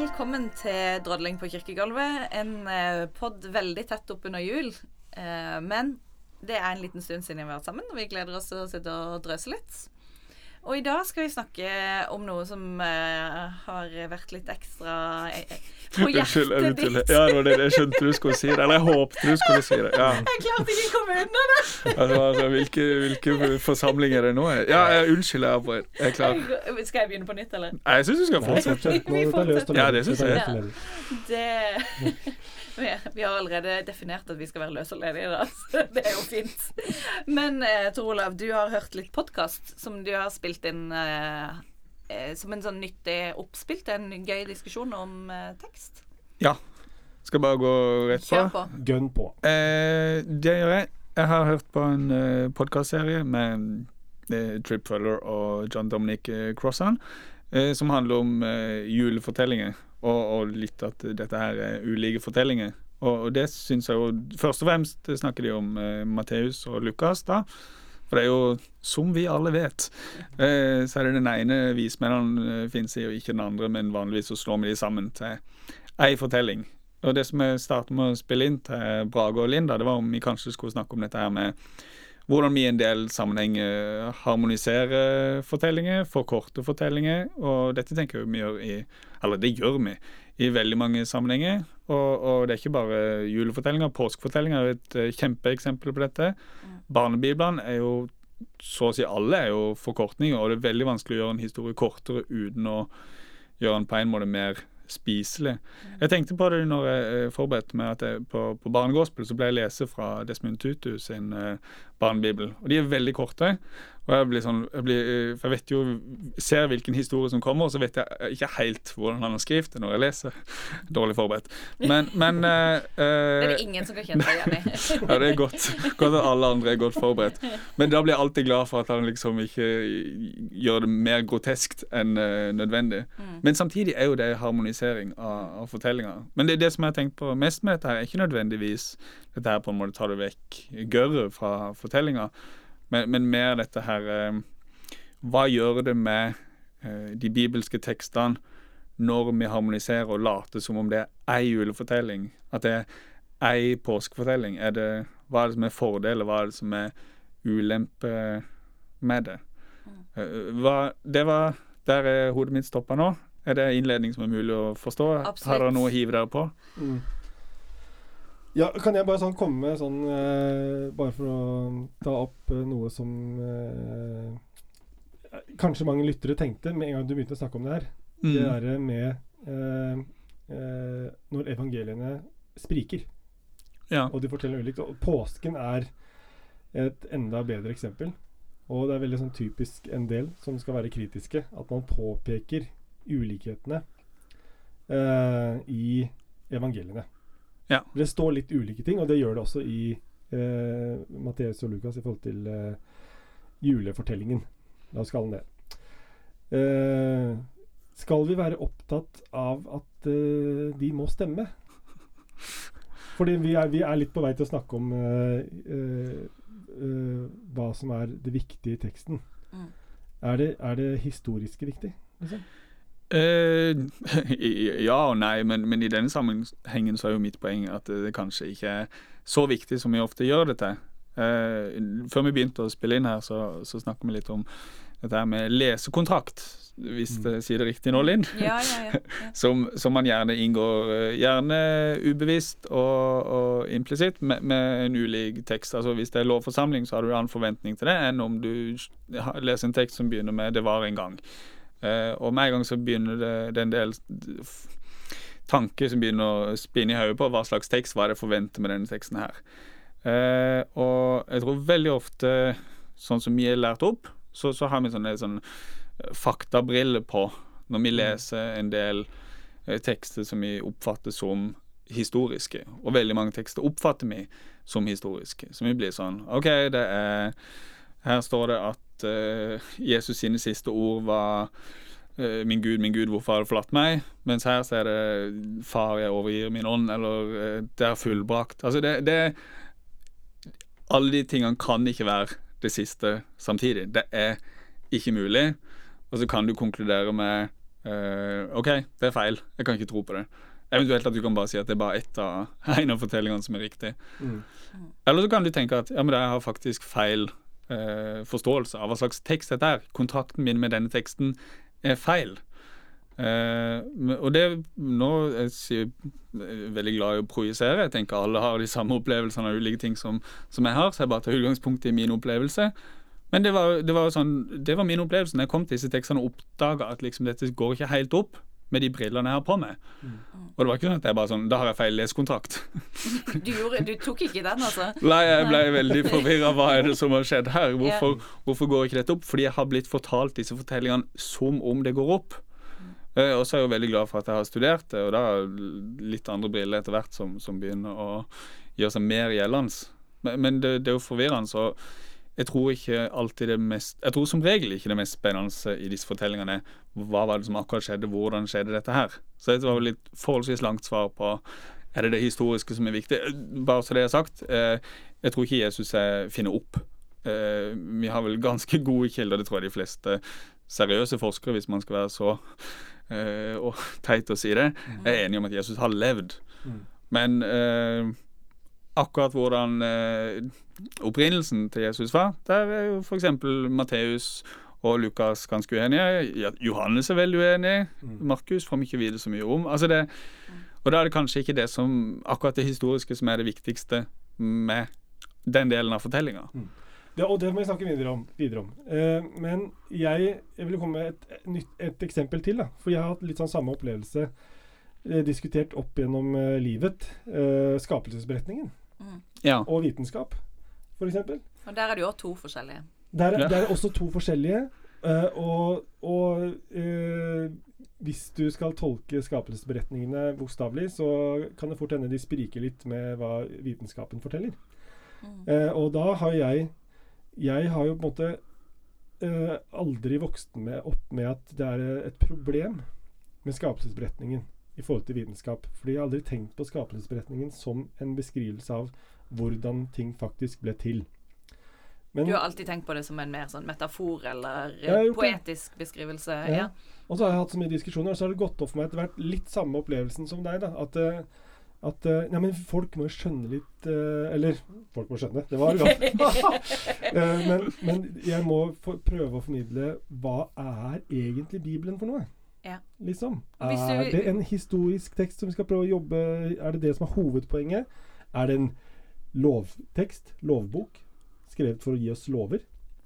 Velkommen til Drodling på kirkegulvet. En eh, pod veldig tett oppunder jul. Eh, men det er en liten stund siden vi har vært sammen, og vi gleder oss til å sitte og drøse litt. Og i dag skal vi snakke om noe som uh, har vært litt ekstra eh, på Unnskyld, jeg hjertet ditt. Ja, det var det jeg skjønte du skulle si det. Eller jeg håpet du skulle si det. Ja. Jeg klarte ikke å komme unna det. Altså, altså, hvilke, hvilke forsamling er det nå? Ja, ja unnskyld, jeg avbrøt. Jeg er klar. Skal jeg begynne på nytt, eller? Nei, Jeg syns du skal fortsette. Vi løst og Ja, det synes er jeg. Ja. Det vi, vi har allerede definert at vi skal være løse og ledige, da. Så det er jo fint. Men eh, Tor Olav, du har hørt litt podkast som du har spilt inn eh, eh, som en sånn nyttig oppspill til en gøy diskusjon om eh, tekst. Ja. Skal bare gå rett på. Kjør på. Gønn på. Eh, det gjør jeg. Jeg har hørt på en eh, podkastserie med eh, Trip Fuller og John Dominic eh, Crossan, eh, som handler om eh, julefortellinger, og, og litt at dette her er ulike fortellinger. Og, og det syns jeg jo Først og fremst snakker de om eh, Matteus og Lukas, da. For det er jo, som vi alle vet, eh, så er det den ene vismennene eh, finnes i, og ikke den andre, men vanligvis så slår vi de sammen til ei fortelling. Og det som jeg startet med å spille inn til Brage og Linda, det var om vi kanskje skulle snakke om dette her med hvordan vi i en del sammenhenger harmoniserer fortellinger, forkorter fortellinger. Og dette tenker jeg vi gjør i Eller det gjør vi i veldig mange sammenhenger. Og, og det er ikke bare julefortellinger. Påskefortellinger er et eh, kjempeeksempel på dette. Barnebiblene er jo så å si alle er jo forkortninger, og det er veldig vanskelig å gjøre en historie kortere uten å gjøre den på en måte mer spiselig. Jeg tenkte på det når jeg eh, forberedte meg at jeg, på, på Barnegospel så ble jeg lese fra Desmond Tutu sin eh, barnebibel. Og de er veldig korte. Og jeg blir sånn jeg blir, eh, For jeg vet jo Ser hvilken historie som kommer, og så vet jeg ikke helt hvordan han har skrevet det når jeg leser. Dårlig forberedt. Men, men uh, Det er eh, det ingen som kan kjenne seg igjen i. ja, det er godt. Godt at alle andre er godt forberedt. Men da blir jeg alltid glad for at han liksom ikke gjør det mer groteskt enn eh, nødvendig. Men samtidig er jo det harmonisering av, av fortellinger. Men det, det som jeg har tenkt på mest med dette, her er ikke nødvendigvis dette her på en måte tar du vekk gørret fra fortellinga, men, men mer dette her eh, Hva gjør det med eh, de bibelske tekstene når vi harmoniserer og later som om det er ei julefortelling? At det er ei påskefortelling? Er det, hva er det som er fordel, og hva er det som er ulempe med det? Eh, Hva, det var Der er hodet mitt stoppa nå. Er det innledning som er mulig å forstå? Absolutt. Har dere noe å hive dere på? Mm. Ja, kan jeg bare sånn komme med sånn eh, Bare for å ta opp eh, noe som eh, Kanskje mange lyttere tenkte med en gang du begynte å snakke om det her. Det Mm. derre med eh, eh, Når evangeliene spriker, Ja. og de forteller ulikt. Og påsken er et enda bedre eksempel. Og det er veldig sånn typisk en del som skal være kritiske. At man påpeker ulikhetene eh, i evangeliene. Ja. Det står litt ulike ting, og det gjør det også i eh, Matteus og Lukas i forhold til eh, julefortellingen. La oss kalle den det. Eh, skal vi være opptatt av at eh, de må stemme? Fordi vi er, vi er litt på vei til å snakke om eh, eh, eh, hva som er det viktige i teksten. Mm. Er, det, er det historiske viktig? Liksom? Eh, ja og nei, men, men i denne sammenhengen så er jo mitt poeng at det kanskje ikke er så viktig som vi ofte gjør det til. Uh, før vi begynte å spille inn her, så, så snakker vi litt om dette her med lesekontrakt, hvis Mm. jeg sier det riktig nå, Linn. Ja, ja, ja. ja. Som, som man gjerne inngår eh, gjerne ubevisst og, og implisitt med, med en ulik tekst. Altså Hvis det er lovforsamling, så har du en annen forventning til det enn om du leser en tekst som begynner med 'det var en gang'. Eh, og med en gang så begynner det, det en del tanker som begynner å spinne i hodet på hva slags tekst hva er det jeg forventer med denne teksten her. Eh, og jeg tror veldig ofte, sånn som vi er lært opp, så, så har vi sånne, sånn faktabriller på når vi leser en del eh, tekster som vi oppfatter som historiske. Og veldig mange tekster oppfatter vi som historiske. Så vi blir sånn OK, det er Her står det at eh, Jesus sine siste ord var eh, Min Gud, min Gud, hvorfor har du forlatt meg? Mens her så er det Far, jeg overgir min ånd, eller eh, det er fullbrakt. Altså det, det Alle de tingene kan ikke være det siste samtidig. Det er ikke mulig. Og så kan du konkludere med eh, OK, det er feil. Jeg kan ikke tro på det. Eventuelt at du kan bare si at det er bare ett av en av fortellingene som er riktig. Mm. Eller så kan du tenke at ja, men jeg har faktisk feil eh, forståelse av hva slags tekst dette er. Kontrakten min med denne teksten er feil. Eh, og det Nå jeg sier- er veldig glad i å projisere. Jeg tenker alle har de samme opplevelsene av ulike ting som, som jeg har, så jeg bare tar utgangspunkt i min opplevelse. Men det var, det var sånn, det var min opplevelse når jeg kom til disse tekstene og oppdaga at liksom dette går ikke helt opp med de brillene jeg har på meg. Og det var ikke sånn at jeg bare sånn Da har jeg feil lesekontrakt. Du, gjorde, du tok ikke den, altså? Nei, jeg ble veldig forvirra. Hva er det som har skjedd her? Hvorfor, hvorfor går ikke dette opp? Fordi jeg har blitt fortalt disse fortellingene som om det går opp. Eh, og så er jeg jo veldig glad for at jeg har studert det, og da er litt andre briller etter hvert som, som begynner å gjøre seg mer gjeldende. Men, men det, det er jo forvirrende, så jeg tror ikke alltid det mest Jeg tror som regel ikke det mest spennende i disse fortellingene hva var det som akkurat skjedde, hvordan skjedde dette her. Så det var vel litt forholdsvis langt svar på er det det historiske som er viktig? Bare så det er sagt. Eh, jeg tror ikke Jesus er finner opp. Eh, vi har vel ganske gode kilder, det tror jeg de fleste seriøse forskere, hvis man skal være så eh, og teit å si det, er enige om at Jesus har levd. Mm. Men eh, akkurat hvordan eh, opprinnelsen til Jesus var, der er jo f.eks. Matteus og Lukas ganske uenige. Johannes er veldig uenig. Mm. Markus får vi ikke vite så mye om. Altså det, og da er det kanskje ikke det som akkurat det historiske som er det viktigste med den delen av fortellinga. Ja, og det må vi snakke videre om. Videre om. Eh, men jeg, jeg vil komme med et, et, nytt- et eksempel til. Da. For jeg har hatt litt sånn samme opplevelse eh, diskutert opp gjennom eh, livet. Eh, skapelsesberetningen Mm. Ja. og vitenskap, f.eks. Og der er det jo to forskjellige. Der, Ja. det er også to forskjellige. Uh, og og uh, hvis du skal tolke skapelsesberetningene bokstavelig, så kan det fort hende de spriker litt med hva vitenskapen forteller. Mm. Uh, og da har jeg Jeg har jo på en måte eh, aldri vokst med, opp med at det er et problem med skapelsesberetningen i forhold til vitenskap. Fordi jeg har aldri tenkt på skapelsesberetningen som en beskrivelse av hvordan ting faktisk ble til. Men, Du har alltid tenkt på det som en mer sånn metafor eller poetisk det. beskrivelse. Ja. Ja. Og så har jeg hatt så mye diskusjoner, og så har det gått opp for meg etter hvert litt samme opplevelsen som deg. da, At, eh, at eh, ja, men folk må jo skjønne litt eh, Eller folk må skjønne, det var godt. Men, men jeg må prøve å formidle hva er egentlig Bibelen for noe? Ja. Liksom. Er det en historisk tekst som vi skal prøve å jobbe Er det det som er hovedpoenget? Er det en lovtekst, lovbok, skrevet for å gi oss lover?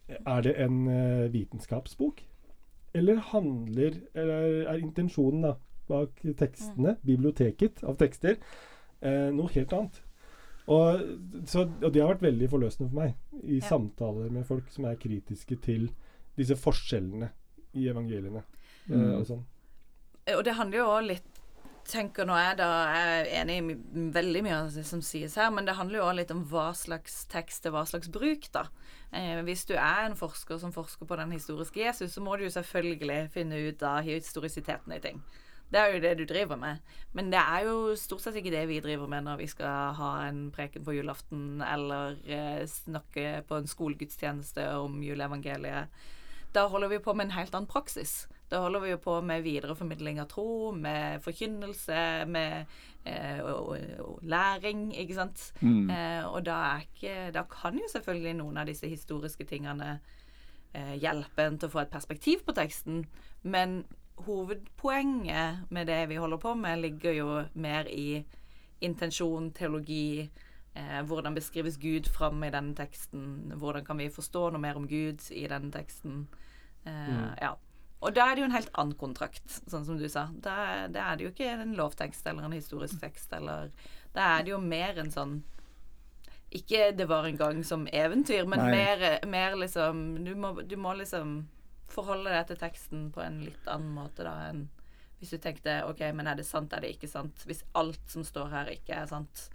Er det en eh, vitenskapsbok? Eller handler Eller er intensjonen da bak tekstene, biblioteket av tekster, eh, noe helt annet? Og, så, og det har vært veldig forløsende for meg i Ja. samtaler med folk som er kritiske til disse forskjellene i evangeliene. Eh, Mm. og sånn. Og det handler jo òg litt tenker nå jeg da jeg er enig i my- veldig mye av det som sies her, men det handler jo også litt om hva slags tekst til hva slags bruk, da. Eh, hvis du er en forsker som forsker på den historiske Jesus, så må du jo selvfølgelig finne ut av historisiteten i ting. Det er jo det du driver med. Men det er jo stort sett ikke det vi driver med når vi skal ha en preken på julaften eller eh, snakke på en skolegudstjeneste om juleevangeliet. Da holder vi på med en helt annen praksis. Da holder vi jo på med videreformidling av tro, med forkynnelse, med eh, og, og læring, ikke sant. Mm. Eh, og da, ikke, da kan jo selvfølgelig noen av disse historiske tingene eh, hjelpe en til å få et perspektiv på teksten, men hovedpoenget med det vi holder på med, ligger jo mer i intensjon, teologi, eh, hvordan beskrives Gud fram i denne teksten, hvordan kan vi forstå noe mer om Gud i denne teksten. Eh, Ja. Og da er det jo en helt annen kontrakt, sånn som du sa. Da, da er det jo ikke en lovtekst eller en historisk tekst, eller Da er det jo mer en sånn Ikke 'det var en gang' som eventyr, men mer, mer liksom du må, du må liksom forholde deg til teksten på en litt annen måte da enn hvis du tenkte OK, men er det sant, er det ikke sant? Hvis alt som står her, ikke er sant.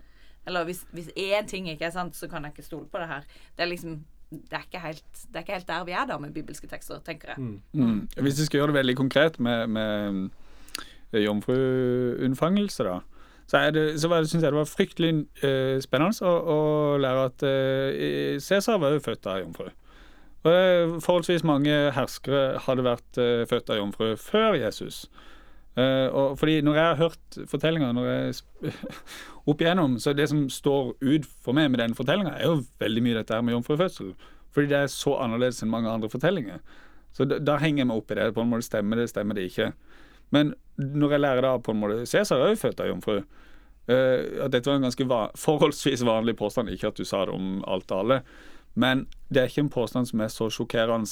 Eller hvis, hvis én ting ikke er sant, så kan jeg ikke stole på det her. Det er liksom det er, ikke helt, det er ikke helt der vi er da med bibelske tekster, tenker jeg. Mm. Mm. Hvis vi skal gjøre det veldig konkret med, med jomfruunnfangelse, da, så, er det, så var synes jeg det var fryktelig eh, spennende å, å lære at eh, Cæsar var jo født av jomfru. Og eh, forholdsvis mange herskere hadde vært eh, født av jomfru før Jesus. Eh, og fordi når jeg har hørt fortellinger når sp- opp igjennom, så det som står ut for meg med den fortellinga, er jo veldig mye dette her med jomfrufødsel. Fordi det er så annerledes enn mange andre fortellinger. Så da, da henger jeg meg opp i det. På en måte stemmer det, stemmer det ikke. Men når jeg lærer da på en måte Cæsar er jo født av jomfru. Uh, at dette var en ganske va forholdsvis vanlig påstand. Ikke at du sa det om alt og alle. Men det er ikke en påstand som er så sjokkerende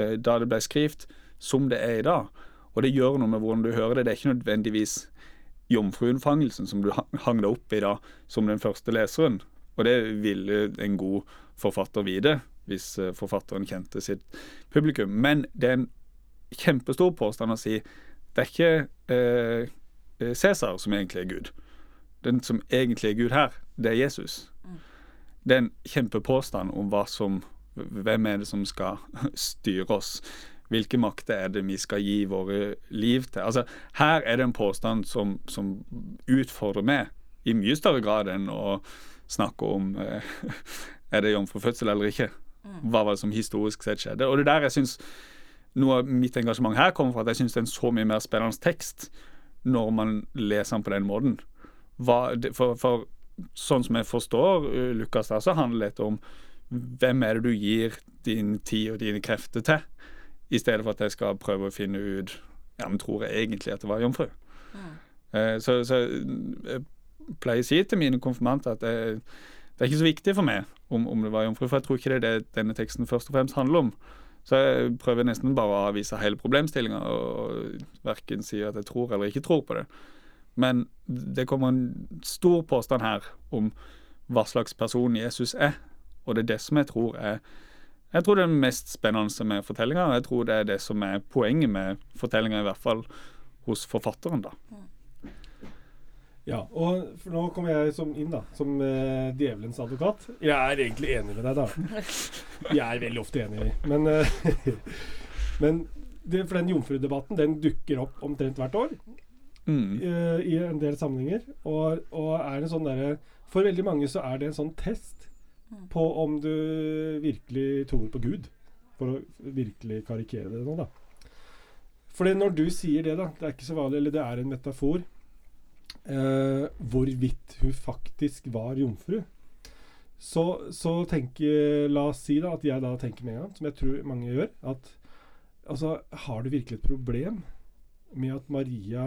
uh, da det ble skrevet, som det er i dag. Og det gjør noe med hvordan du hører det. Det er ikke nødvendigvis jomfruunnfangelsen som du hang deg opp i da, som den første leseren. Og det ville en god forfatter vite, hvis eh, forfatteren kjente sitt publikum. Men det er en kjempestor påstand å si det er ikke eh, eh, Cæsar som egentlig er Gud. Den som egentlig er Gud her, det er Jesus. Det er en kjempepåstand om hva som Hvem er det som skal styre oss? Hvilke makter er det vi skal gi våre liv til? Altså, her er det en påstand som, som utfordrer meg i mye større grad enn å snakke om eh, er det jomfrufødsel eller ikke. Hva var det som historisk sett skjedde? Og det er der jeg synes noe av mitt engasjement her kommer fra, at jeg syns det er en så mye mer spennende tekst når man leser den på den måten. Hva, for, for sånn som jeg forstår uh, Lukas der, så handler det om hvem er det du gir din tid og dine krefter til, i stedet for at jeg skal prøve å finne ut ja, men tror jeg egentlig at det var jomfru. Eh, så, så jeg pleier å si til mine konfirmanter at det, det er ikke så viktig for meg om, om det var jomfru, for jeg tror ikke det er det denne teksten først og fremst handler om. Så jeg prøver nesten bare å avvise hele problemstillinga og verken si at jeg tror eller ikke tror på det. Men det kommer en stor påstand her om hva slags person Jesus er, og det er det som jeg tror er jeg tror det er det mest spennende med fortellinga, og jeg tror det er det som er poenget med fortellinga, i hvert fall hos forfatteren, da. Ja, og for nå kommer jeg som inn da, som eh, djevelens advokat. Jeg er egentlig enig med deg, da. Jeg er veldig ofte enig, men, eh, men det, for den jomfrudebatten den dukker opp omtrent hvert år Mm. eh, i en del sammenhenger. Og, og er en sånn derre For veldig mange så er det en sånn test på om du virkelig tror på Gud. For å virkelig karikere det nå, da. Fordi når du sier det, da Det er ikke så vanlig, eller det er en metafor. Eh, hvorvidt hun faktisk var jomfru. Så, så tenker La oss si da at jeg da tenker med en gang, som jeg tror mange gjør, at altså Har du virkelig et problem med at Maria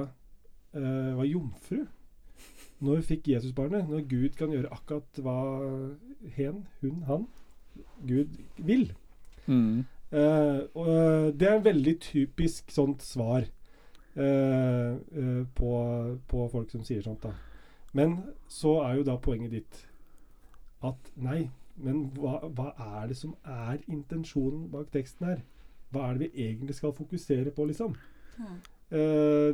eh, var jomfru? Når fikk fikk Jesusbarnet? Når Gud kan gjøre akkurat hva hen, hun, han, Gud vil? Mm. Uh, og eh, det er en veldig typisk sånt svar uh, uh, på, på folk som sier sånt. da. Men så er jo da poenget ditt at nei, men hva, hva er det som er intensjonen bak teksten her? Hva er det vi egentlig skal fokusere på, liksom? Eh,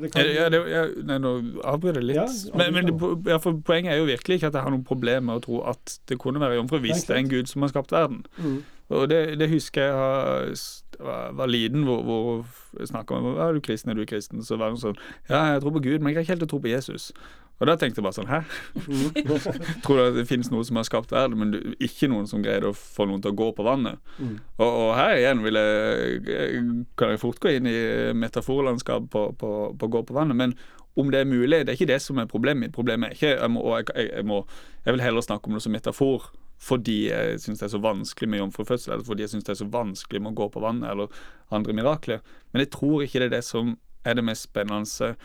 det kan... ja, det, ja, nei, nå avbryter jeg litt. Ja, men men det, for poenget er jo virkelig ikke at jeg har noen problem med å tro at det kunne være jomfru hvis det er en gud som har skapt verden. Mm. Og det, det husker jeg har- var, liten, hvor, hvor jeg snakka om Er du kristen, er du kristen? Så var det sånn Ja, jeg tror på Gud, men jeg greier ikke helt å tro på Jesus. Og da tenkte jeg bare sånn Hæ? Mm. Tror du at det finnes noe som har skapt verden, men du, ikke noen som greide å få noen til å gå på vannet? Mm. Og, og her igjen vil jeg, kan jeg fort gå inn i metaforlandskap på, på, på å gå på vannet. Men om det er mulig, det er ikke det som er problemet mitt. Problemet er ikke jeg, må, jeg, jeg, må, jeg vil heller snakke om det som metafor fordi jeg syns det er så vanskelig med jomfrufødsel, eller fordi jeg syns det er så vanskelig med å gå på vannet, eller andre mirakler. Men jeg tror ikke det er det som er det mest spennende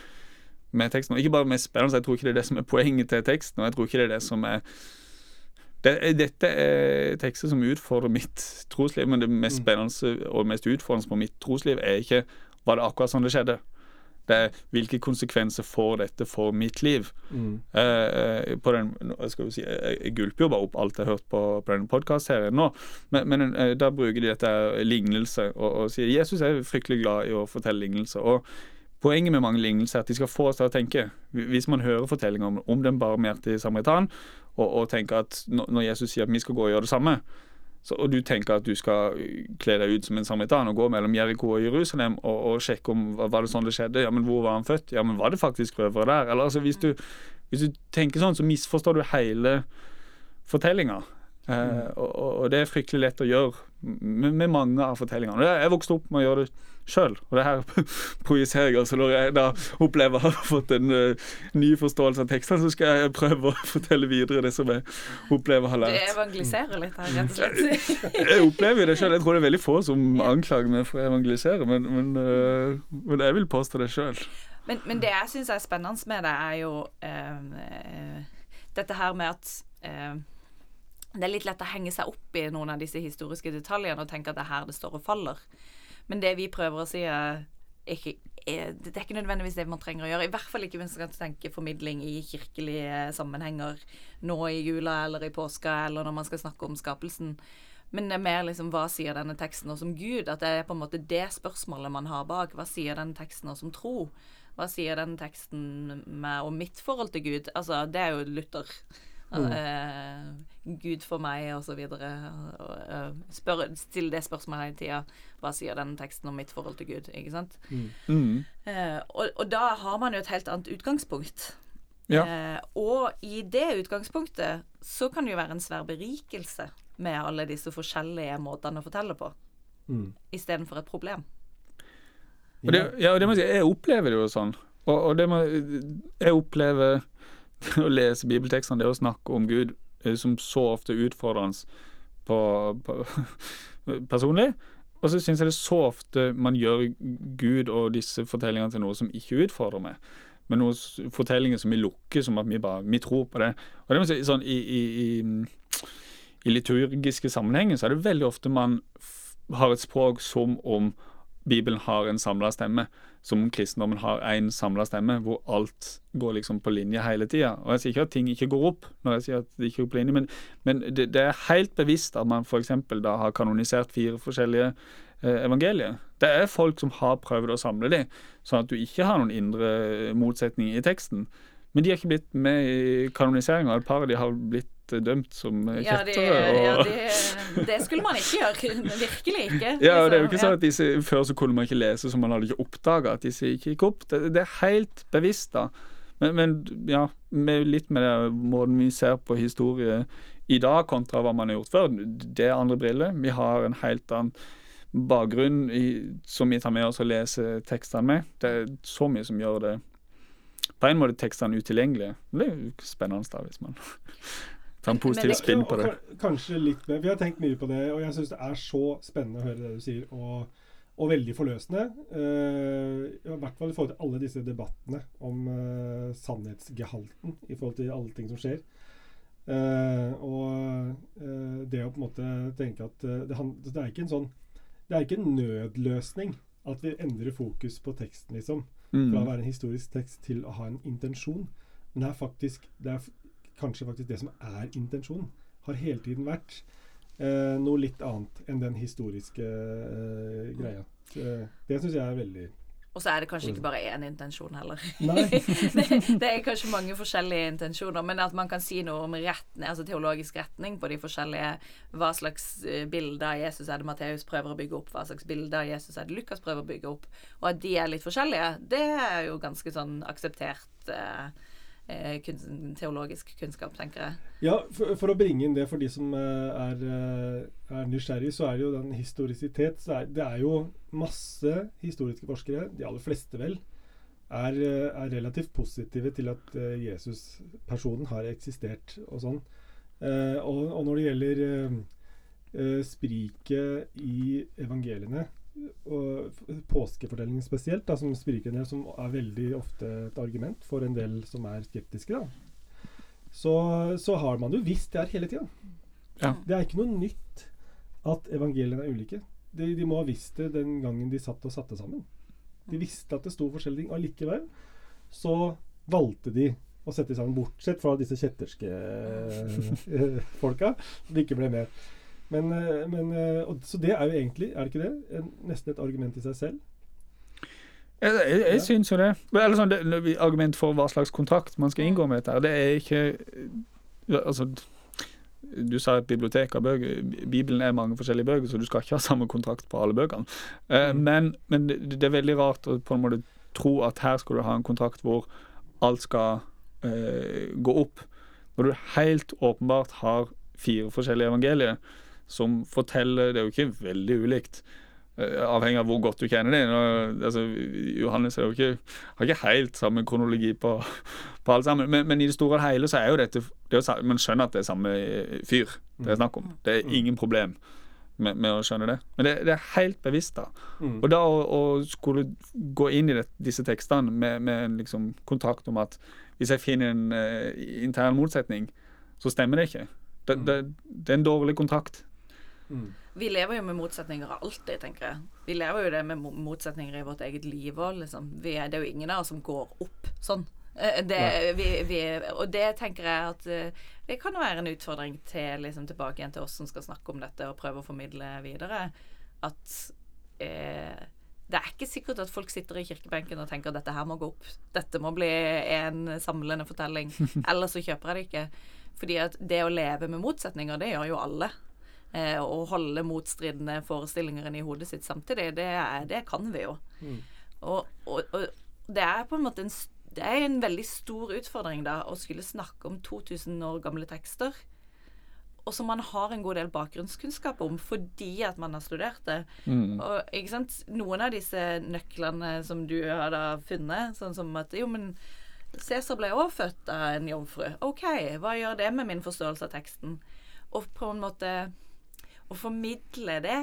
med teksten. Og ikke bare mest spennende, jeg tror ikke det er det som er poenget til teksten, og jeg tror ikke det er det som er det, dette er tekster som utfordrer mitt trosliv, men det mest Mm. spennende og mest utfordrende på mitt trosliv er ikke var det akkurat sånn det skjedde. Det er hvilke konsekvenser får dette for mitt liv. Mm. Eh, på den, skal vi si, jeg, gulper jo bare opp alt jeg har hørt på, på denne podkastserien nå, men, men eh, da bruker de dette lignelse og, og sier Jesus er fryktelig glad i å fortelle lignelser. og Poenget med mange lignelser er at de skal få oss til å tenke. Hvis man hører fortellinger om, om den barmhjertige samaritan, og, og tenker at når Jesus sier at vi skal gå og gjøre det samme, så, og du tenker at du skal kle deg ut som en samaritan og gå mellom Jeriko og Jerusalem og, og sjekke om var det sånn det skjedde, ja, men hvor var han født, ja, men var det faktisk røvere der? Eller altså, hvis du, hvis du tenker sånn, så misforstår du hele fortellinga. Eh, og, og- det er fryktelig lett å gjøre med, med mange av fortellingene. Og Jeg vokste opp med å gjøre det sjøl, og det her projiserer jeg. Altså når jeg da opplever å ha fått en uh, ny forståelse av tekstene, så skal jeg prøve å fortelle videre det som jeg opplever har Du lært. evangeliserer litt her, rett og slett. Jeg opplever jo det sjøl. Jeg tror det er veldig få som anklager meg for å evangelisere, men, men, uh, men jeg vil påstå det sjøl. Men, men det jeg syns er spennende med det, er jo dette her med at eh, det er litt lett å henge seg opp i noen av disse historiske detaljene og tenke at det er her det står og faller. Men det vi prøver å si, er ikke er, Det er ikke nødvendigvis det man trenger å gjøre. I hvert fall ikke hvis man skal tenke formidling i kirkelige sammenhenger nå i jula eller i påska, eller når man skal snakke om skapelsen. Men det er mer liksom hva sier denne teksten oss om Gud? At det er på en måte det spørsmålet man har bak. Hva sier denne teksten oss om tro? Hva sier denne teksten meg om mitt forhold til Gud? Altså, det er jo Luther. Eh, Gud for meg, og så videre. Og, eh, spør, Still det spørsmålet hele tida. Hva sier denne teksten om mitt forhold til Gud? Ikke sant? Mm. Eh, og, og da har man jo et helt annet utgangspunkt. Ja. Eh, og i det utgangspunktet så kan det jo være en svær berikelse med alle disse forskjellige måtene å fortelle på, Mm. istedenfor et problem. Og det, ja, og det må jeg si, jeg opplever det jo sånn. Og, og det må, jeg opplever å lese bibeltekstene, det å snakke om Gud, som så ofte utfordrende på, på personlig. Og så syns jeg det er så ofte man gjør Gud og disse fortellingene til noe som ikke utfordrer meg. Men noen fortellinger som vi lukker, som at vi bare vi tror på det. Og det må si, sånn i, i, i, i liturgiske sammenhenger så er det veldig ofte man har et språk som om Bibelen har en samla stemme, som om kristendommen har én samla stemme, hvor alt går liksom på linje hele tida. Og jeg sier ikke at ting ikke går opp, når jeg sier at det ikke går på linje, men, men det, det er helt bevisst at man f.eks. da har kanonisert fire forskjellige eh, evangelier. Det er folk som har prøvd å samle dem, sånn at du ikke har noen indre motsetninger i teksten. Men de har ikke blitt med i kanoniseringa. Et par av de har blitt eh, dømt som kjettere. Ja, det, og... ja det, det skulle man ikke gjøre. Virkelig ikke. Ja, og det er jo ikke sånn at disse, Før så kunne man ikke lese, så man hadde ikke oppdaga at disse ikke gikk opp. Det, det er helt bevisst, da. Men, men ja, med, litt med det måten vi ser på historie i dag kontra hva man har gjort før, det er andre briller. Vi har en helt annen bakgrunn i, som vi tar med oss og leser tekstene med. Det er så mye som gjør det på en måte tekstene utilgjengelige. Det er jo spennende da, hvis man en positiv spinn på det. Kanskje litt mer. Vi har tenkt mye på det, og jeg syns det er så spennende å høre det du sier, og, og veldig forløsende. Uh, I hvert fall i forhold til alle disse debattene om uh, sannhetsgehalten i forhold til alle ting som skjer. Uh, og eh, det å på en måte tenke at det, han, det er ikke en sånn Det er ikke en nødløsning at vi endrer fokus på teksten, liksom fra å Mm. være en historisk tekst til å ha en intensjon. Men det er faktisk det er kanskje faktisk det som er intensjonen. Har hele tiden vært eh, noe litt annet enn den historiske eh, greia. Eh, det syns jeg er veldig Og så er det kanskje ikke bare én intensjon heller. Det, det er kanskje mange forskjellige intensjoner, men at man kan si noe om retning, altså teologisk retning på de forskjellige Hva slags bilder bilde av Jesus er det Matteus prøver å bygge opp, hva slags bilde av Jesus er det Lukas prøver å bygge opp, og at de er litt forskjellige, det er jo ganske sånn akseptert eh, eh, teologisk kunnskap, tenker jeg. Ja, for, for å bringe inn det for de som eh, er, eh, er nysgjerrig, så er det jo den historisitet er, Det er jo masse historiske forskere, de aller fleste vel, er, eh, er relativt positive til at eh, Jesus-personen har eksistert og sånn. Eh, og, og når det gjelder eh, eh, spriket i evangeliene, og påskefortellingen spesielt, da, som spriker en del, som er veldig ofte et argument for en del som er skeptiske, da så, så har man jo visst det her hele tida. Ja. Det er ikke noe nytt at evangeliene er ulike. De, de må ha visst det den gangen de satt og satte sammen. De visste at det sto forskjellige ting. Allikevel så valgte de å sette sammen, bortsett fra disse kjetterske eh, folka som ikke ble med. Men, eh, men eh, og, Så det er jo egentlig, er det ikke det, en, nesten et argument i seg selv? Jeg, jeg, jeg Ja. syns jo det. Eller sånn, det. Argument for hva slags kontrakt man skal inngå med dette. Det er ikke Altså Du sa et bibliotek av bøker. Bibelen er mange forskjellige bøker, så du skal ikke ha samme kontrakt på alle bøkene. Eh, Mm. men, men det, det er veldig rart å på en måte tro at her skal du ha en kontrakt hvor alt skal eh, gå opp. Når du helt åpenbart har fire forskjellige evangelier som forteller Det er jo ikke veldig ulikt. eh, Avhengig av hvor godt du kjenner dem. Altså, Johannes jo ikke, har ikke helt samme kronologi på, på alt sammen. Men, men i det store og hele så er jo dette det er jo, Man skjønner at det er samme eh, fyr det er snakk om. Det er ingen problem med, med å skjønne det. Men det, det er helt bevisst, da. Mm. Og da å, å skulle gå inn i det, disse tekstene med, med en liksom kontrakt om at hvis jeg finner en uh, intern motsetning, så stemmer det ikke. Det, det, det er en dårlig kontrakt. Mm. Vi lever jo med motsetninger alltid, tenker jeg. Vi lever jo det med motsetninger i vårt eget liv òg, liksom. Vi er, det er jo ingen av oss som går opp sånn. Eh, Det, vi, vi, og det tenker jeg at eh, det kan være en utfordring til liksom tilbake igjen til oss som skal snakke om dette og prøve å formidle videre. At eh, det er ikke sikkert at folk sitter i kirkebenken og tenker at dette her må gå opp. Dette må bli en samlende fortelling. Ellers så kjøper jeg det ikke. Fordi at det å leve med motsetninger, det gjør jo alle. Eh, og holde motstridende forestillinger i hodet sitt samtidig, det, er, det kan vi jo. Og, og, og det er på en måte en, det er en veldig stor utfordring da å skulle snakke om 2000 år gamle tekster. Og som man har en god del bakgrunnskunnskap om fordi at man har studert det. Og, ikke sant? Noen av disse nøklene som du har da funnet, sånn som at jo, men Cæsar ble også født av en jomfru. OK, hva gjør det med min forståelse av teksten? Og på en måte å formidle det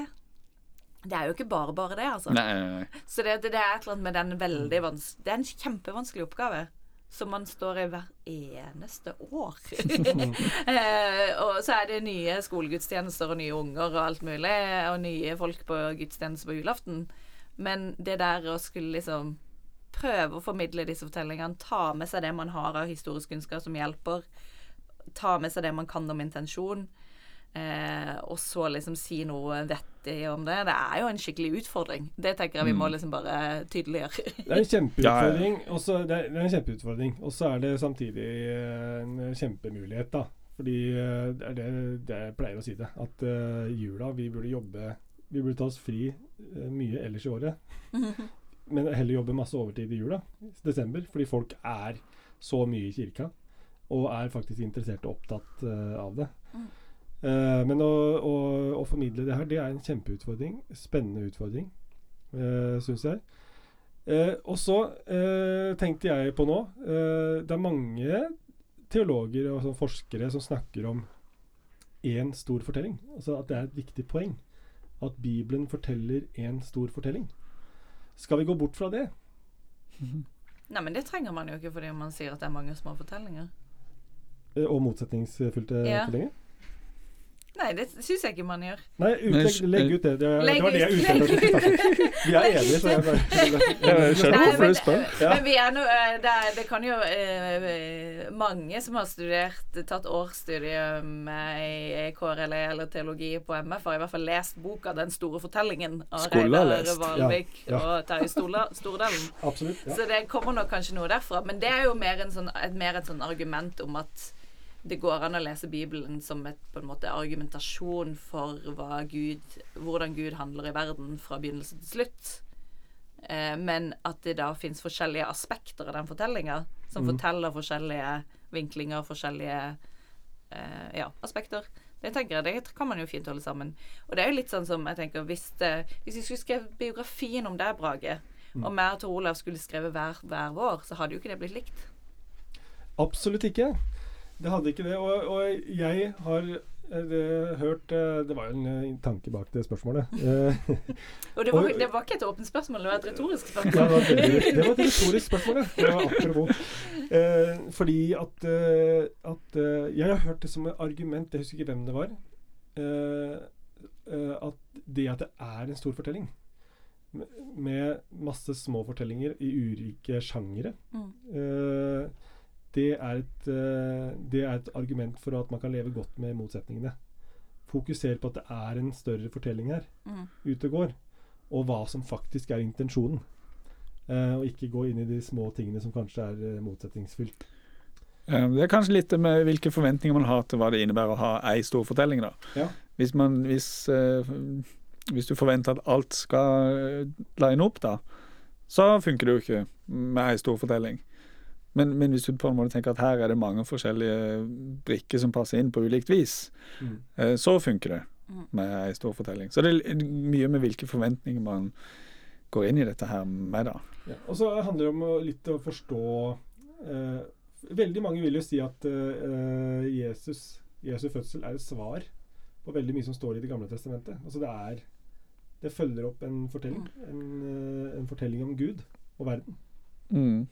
Det er jo ikke bare bare det, altså. Nei, nei, nei. Så det, det, det er et eller annet med den veldig vanskelig Det er en kjempevanskelig oppgave. Som man står i hver eneste år. eh, og så er det nye skolegudstjenester og nye unger og alt mulig. Og nye folk på gudstjeneste på julaften. Men det der å skulle liksom prøve å formidle disse fortellingene, ta med seg det man har av historisk kunnskap som hjelper, ta med seg det man kan om intensjon, eh, og så liksom si noe vettig om det, det er jo en skikkelig utfordring. Det tenker jeg vi må liksom bare tydeliggjøre. Det er en kjempeutfordring. Og så det, er, det er er det samtidig eh, en kjempemulighet, da. Fordi eh, det er det, det jeg pleier å si det. At uh, jula Vi burde jobbe Vi burde ta oss fri uh, mye ellers i året. Men heller jobbe masse overtid i jula, i desember. Fordi folk er så mye i kirka. Og er faktisk interessert og opptatt uh, av det. Eh, men å, å, å formidle det her, det er en kjempeutfordring. Spennende utfordring, uh, syns jeg. Uh, og så uh, tenkte jeg på nå eh, Det er mange teologer og sånn forskere som snakker om én stor fortelling. Altså at det er et viktig poeng. At Bibelen forteller én stor fortelling. Skal vi gå bort fra det? Nei, men det trenger man jo ikke fordi man sier at det er mange små fortellinger. Eh, og motsetningsfylte Ja. fortellinger? Nei, det syns jeg ikke man gjør. Nei, utlegg, legg ut det. Det, Legg det var det jeg ut- ute etter. å snakke om. Vi er enige, så jeg bare skjønner hvorfor du spør. Ja. men vi er nå eh, det, er- det kan jo eh, Mange som har studert, tatt årsstudium eh, i KRLE eller teologi på MF, har i hvert fall lest boka 'Den store fortellingen' av Reidar. Valvik Ja, ja. og Terje Stordalen. Absolutt. Ja. Så det kommer nok kanskje noe derfra. Men det er jo mer, en sånn, et, mer et sånn argument om at det går an å lese Bibelen som et på en måte argumentasjon for Gud, hvordan Gud handler i verden fra begynnelse til slutt. Eh, men at det da fins forskjellige aspekter av den fortellinga, som forteller forskjellige vinklinger, forskjellige eh, ja, aspekter. Det tenker jeg, det kan man jo fint holde sammen. Og det er jo litt sånn som jeg tenker Hvis, det, hvis vi skulle skrevet biografien om deg, Brage, og meg og Tor Olav skulle skrevet hver, hver vår, så hadde jo ikke det blitt likt. Absolutt ikke. Det hadde ikke det. Og, og jeg har eh, det, hørt eh, Det var jo en eh, tanke bak det spørsmålet. Og det var, det var ikke et åpent spørsmål, det var et retorisk ja, det, spørsmål. var veldig, det var et retorisk spørsmål, ja. det. var apropos. Eh, fordi at, at Jeg har hørt det som et argument, jeg husker ikke hvem det var, eh, at det at det er en stor fortelling med- masse små fortellinger i ulike sjangere Mm. Eh, det, er et, eh, det er et argument for at man kan leve godt med motsetningene. Fokuser på at det er en større fortelling her Mm. ute og går, og hva som faktisk er intensjonen. Eh, og ikke gå inn i de små tingene som kanskje er eh, motsetningsfylt. Det er kanskje litt med hvilke forventninger man har til hva det innebærer å ha ei stor fortelling. da. Ja. Hvis, man, hvis, hvis du forventer at alt skal line opp, da, så funker det jo ikke med ei stor fortelling. Men, men hvis du på en måte tenker at her er det mange forskjellige brikker som passer inn på ulikt vis, Mm. eh, så funker det Mm. med ei stor fortelling. Så det er mye med hvilke forventninger man går inn i dette her med, da. Ja. Og så handler det om litt å forstå eh, Veldig mange vil jo si at eh, Jesus, Jesu fødsel er et svar på veldig mye som står i Det gamle testamentet. Altså det er Det følger opp en fortelling. En, eh, en fortelling om Gud og verden. Mm.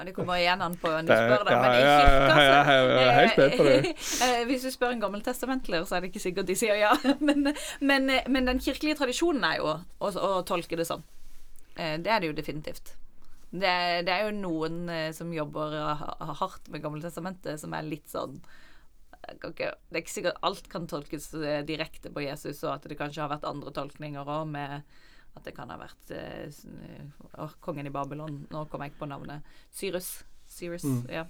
Ja, det kommer igjen an på hvem du spør, da. Men i ja, kirka, ja, så ja, er helt med på det. Eh, Hvis du spør en gammeltestamentler, så er det ikke sikkert de sier ja. Men, men, men den kirkelige tradisjonen er jo å, å tolke det sånn. Eh, Det er det jo definitivt. Det, det er jo noen eh, som jobber hardt med Gammeltestamentet, som er litt sånn okay, Det er ikke sikkert alt kan tolkes direkte på Jesus, og at det kanskje har vært andre tolkninger òg, med at det kan ha vært eh, kongen i Babylon. Nå kom jeg ikke på navnet. Cyrus. Cyrus, Mm. ja.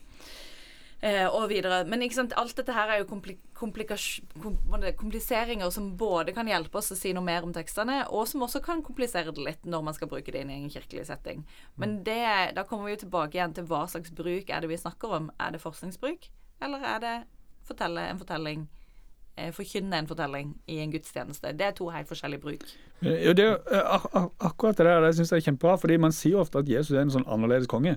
Eh, og videre. Men sant, alt dette her er jo kompli er kompliseringer som både kan hjelpe oss å si noe mer om tekstene, og som også kan komplisere det litt når man skal bruke det inn i en kirkelig setting. Men det, da kommer vi jo tilbake igjen til hva slags bruk er det vi snakker om. Er det forskningsbruk, eller er det fortelle en fortelling, forkynne en fortelling i en gudstjeneste? Det er to helt forskjellige bruk. Ja, det, er eh, ak ak akkurat det der det synes jeg er kjempebra, fordi man sier ofte at Jesus er en sånn annerledes konge.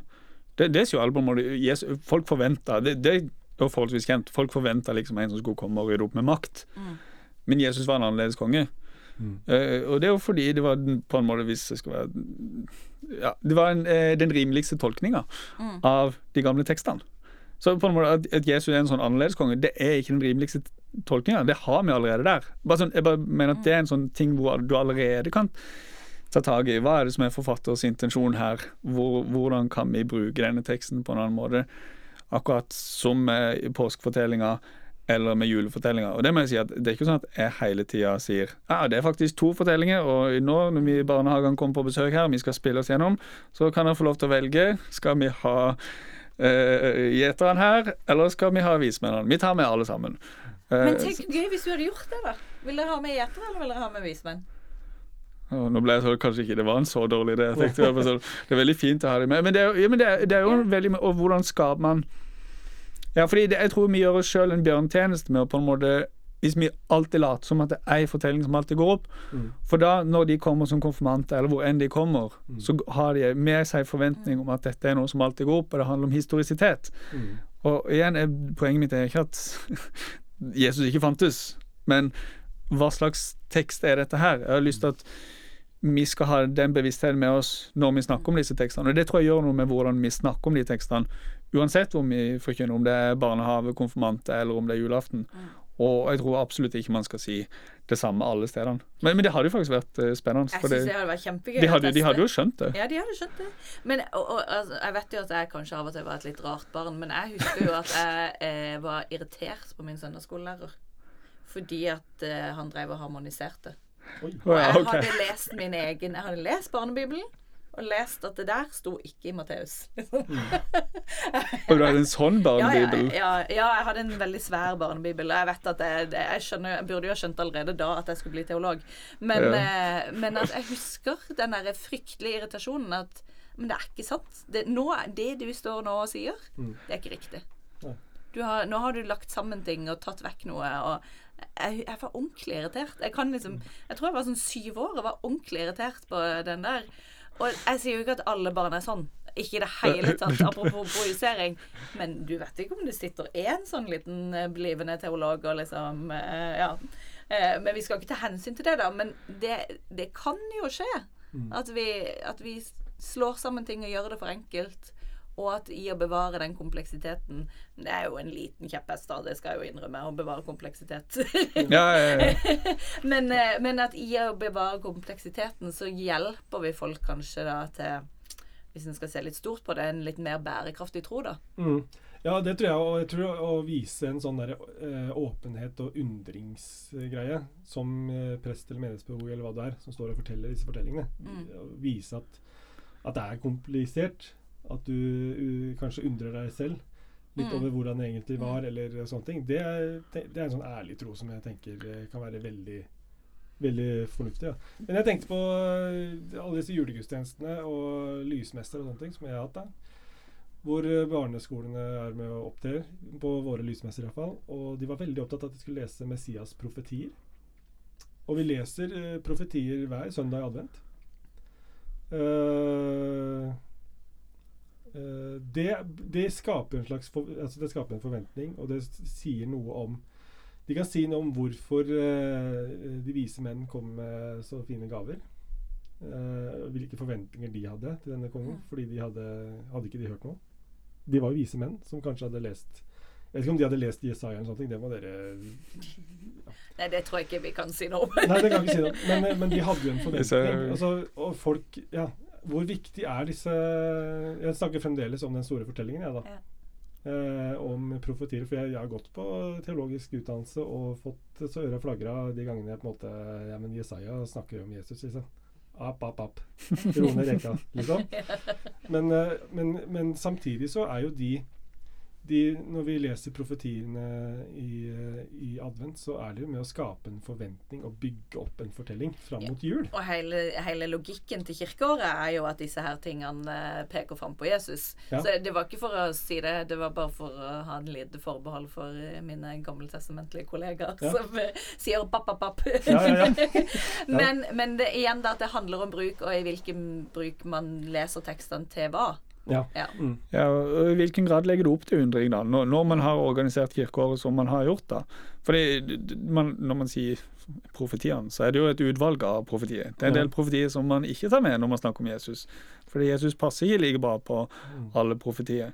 Det, det sier jo alle på en måte. Jesus, folk forventer det, det er jo forholdsvis kjent. Folk forventer liksom en som skulle komme og rydde opp med makt. Mm. Men Jesus var en annerledes konge. Mm. Eh, og det er jo fordi det var på en måte hvis det skal være ja, Det var en, eh, den rimeligste tolkninga Mm. av de gamle tekstene. Så på en måte at, at Jesus er en sånn annerledes konge, det er ikke den rimeligste tolkninga. Det har vi allerede der. Bare sånn, jeg bare mener at det er en sånn ting hvor du allerede kan ta tak i. Hva er det som er forfatters intensjon her? Hvor, hvordan kan vi bruke denne teksten på en annen måte? Akkurat som med påskefortellinga eller med julefortellinger. Og det må jeg si at det er ikke sånn at jeg hele tida sier ja, det er faktisk to fortellinger, og nå når vi i barnehagen kommer på besøk her, vi skal spille oss gjennom, så kan dere få lov til å velge. Skal vi ha uh, gjeterne her, eller skal vi ha vismennene? Vi tar med alle sammen. Eh, Men tenk så gøy hvis du hadde gjort det, da. Vil dere ha med gjetere, eller vil dere ha med vismenn? Nå ble jeg så, kanskje ikke det var en så dårlig idé. Jeg tenkte det, sånn, det er veldig fint å ha dem med. Men det er, ja, men det er, det er jo veldig Og hvordan skaper man Ja, fordi det, jeg tror vi gjør oss sjøl en bjørntjeneste med å på en måte Hvis vi alltid later som at det er ei fortelling som alltid går opp. Mm. For da, når de kommer som konfirmanter, eller hvor enn de kommer, Mm. så har de med seg forventning om at dette er noe som alltid går opp, og det handler om historisitet. Mm. Og igjen, er, poenget mitt er ikke at Jesus ikke fantes, men hva slags tekst er dette her? Jeg har lyst til at vi skal ha den bevisstheten med oss når vi snakker om disse tekstene. Og det tror jeg gjør noe med hvordan vi snakker om de tekstene, uansett om vi forkynner om det er barnehage, konfirmante eller om det er julaften. Og jeg tror absolutt ikke man skal si det samme alle stedene. Men, men det hadde jo faktisk vært eh, spennende. Jeg For syns det, det hadde vært kjempegøy. de, å hadde, de hadde jo skjønt det. Ja, de hadde skjønt det. Men og, og, altså, Jeg vet jo at jeg kanskje av og til var et litt rart barn, men jeg husker jo at jeg eh, var irritert på min søndagsskolelærer. Fordi at eh, han drev og harmoniserte. Oi. Og jeg hadde lest min egen Jeg hadde lest Barnebibelen, og lest at det der sto ikke i Matteus. Liksom. Og du hadde en sånn barnebibel? ja, ja, ja, jeg hadde en veldig svær barnebibel, og jeg vet at jeg, jeg, skjønner, jeg burde jo ha skjønt allerede da at jeg skulle bli teolog. Men, Ja. eh, men at jeg husker den der fryktelige irritasjonen at Men det er ikke sant. Det, nå, det du står nå og sier, Mm. det er ikke riktig. Du har, nå har du lagt sammen ting og tatt vekk noe, og jeg, jeg var ordentlig irritert. Jeg kan liksom Jeg tror jeg var sånn syv år og var ordentlig irritert på den der. Og jeg sier jo ikke at alle barn er sånn. Ikke i det hele tatt, apropos projisering. Men du vet ikke om det sitter én sånn liten eh, blivende teolog og liksom eh, Ja. Eh, Men vi skal ikke ta hensyn til det, da. Men det, det kan jo skje. At, vi, at vi slår sammen ting og gjør det for enkelt. Og at i å bevare den kompleksiteten Det er jo en liten kjepphest, da, det skal jeg jo innrømme, å bevare kompleksitet. Ja, ja, ja. men, eh, men at i å bevare kompleksiteten, så hjelper vi folk kanskje da til Hvis en skal se litt stort på det, en litt mer bærekraftig tro, da. Mm. Ja, det tror jeg. Og jeg tror å vise en sånn der, eh, åpenhet og undringsgreie, som eh, prest eller menighetspedagog eller hva det er, som står og forteller disse fortellingene. Mm. Vise at, at det er komplisert. At du kanskje undrer deg selv litt Mm. over hvordan det egentlig var, eller sånne ting. Det er, det er en sånn ærlig tro som jeg tenker eh, kan være veldig Veldig fornuftig. Ja. Men jeg tenkte på eh, alle disse julegudstjenestene og lysmester og sånne ting som jeg har hatt. da hvor eh, barneskolene er med og opptrer, på våre lysmester iallfall. Og de var veldig opptatt av at de skulle lese Messias' profetier. Og vi leser profetier hver søndag i advent. Eh, det, det skaper en slags for, altså det skaper en forventning, og det sier noe om De kan si noe om hvorfor eh, de vise menn kom med så fine gaver. Eh, hvilke forventninger de hadde til denne kongen. Mm. Fordi de hadde Hadde ikke de hørt noe? De var jo vise menn som kanskje hadde lest Jeg vet ikke om de hadde lest Jesaja eller sånne ting. Det må dere Nei, det tror jeg ikke vi kan si noe om. Nei, det kan vi ikke si noe. Men, men de hadde jo en forventning. Altså, og folk Ja. Hvor viktig er disse Jeg snakker fremdeles om den store fortellingen, jeg, da. Ja. Eh, om profetier. For jeg, jeg har gått på teologisk utdannelse og fått så øra flagra de gangene jeg på en måte Ja, men Jesaja snakker jo om Jesus, liksom. App, app, app. Rone reka, liksom. Men, eh, men, men samtidig så er jo de, de Når vi leser profetiene i, eh, i advent, så er det jo med å skape en forventning og bygge opp en fortelling fram mot jul. Og hele, hele logikken til kirkeåret er jo at disse her tingene eh, peker fram på Jesus. Ja. Så det var ikke for å si det, det var bare for å ha en lite forbehold for eh, mine gammeltestamentlige kollegaer Ja. som sier papp, papp, papp. Men, men det, igjen da at det handler om bruk, og i hvilken bruk man leser tekstene til hva. Ja. Ja. Mm. Ja, og I hvilken grad legger du opp til undring da, når, når man har organisert kirkeåret som man har gjort? da? Fordi man, Når man sier profetiene, så er det jo et utvalg av profetier. Det er en del profetier som man ikke tar med når man snakker om Jesus. Fordi Jesus passer ikke like bra på Mm. alle profetier.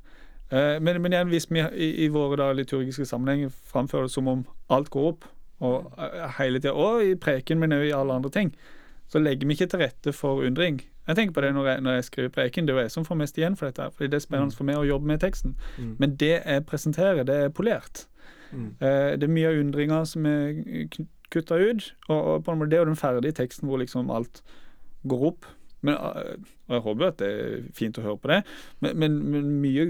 Eh, men, men igjen, hvis vi i, i våre da liturgiske sammenhenger framfører det som om alt går opp, og eh, hele tida, og i preken, men også i alle andre ting, så legger vi ikke til rette for undring. Jeg tenker på det når jeg, når jeg skriver preken. Det er jo jeg som får mest igjen for dette. fordi det er spennende for meg å jobbe med teksten. Mm. Men det jeg presenterer, det er polert. Mm. Eh, det er mye av undringa som er kutta ut. Og, og på en måte, det er jo den ferdige teksten hvor liksom alt går opp. Men, eh, og jeg håper at det er fint å høre på det, men, men, men mye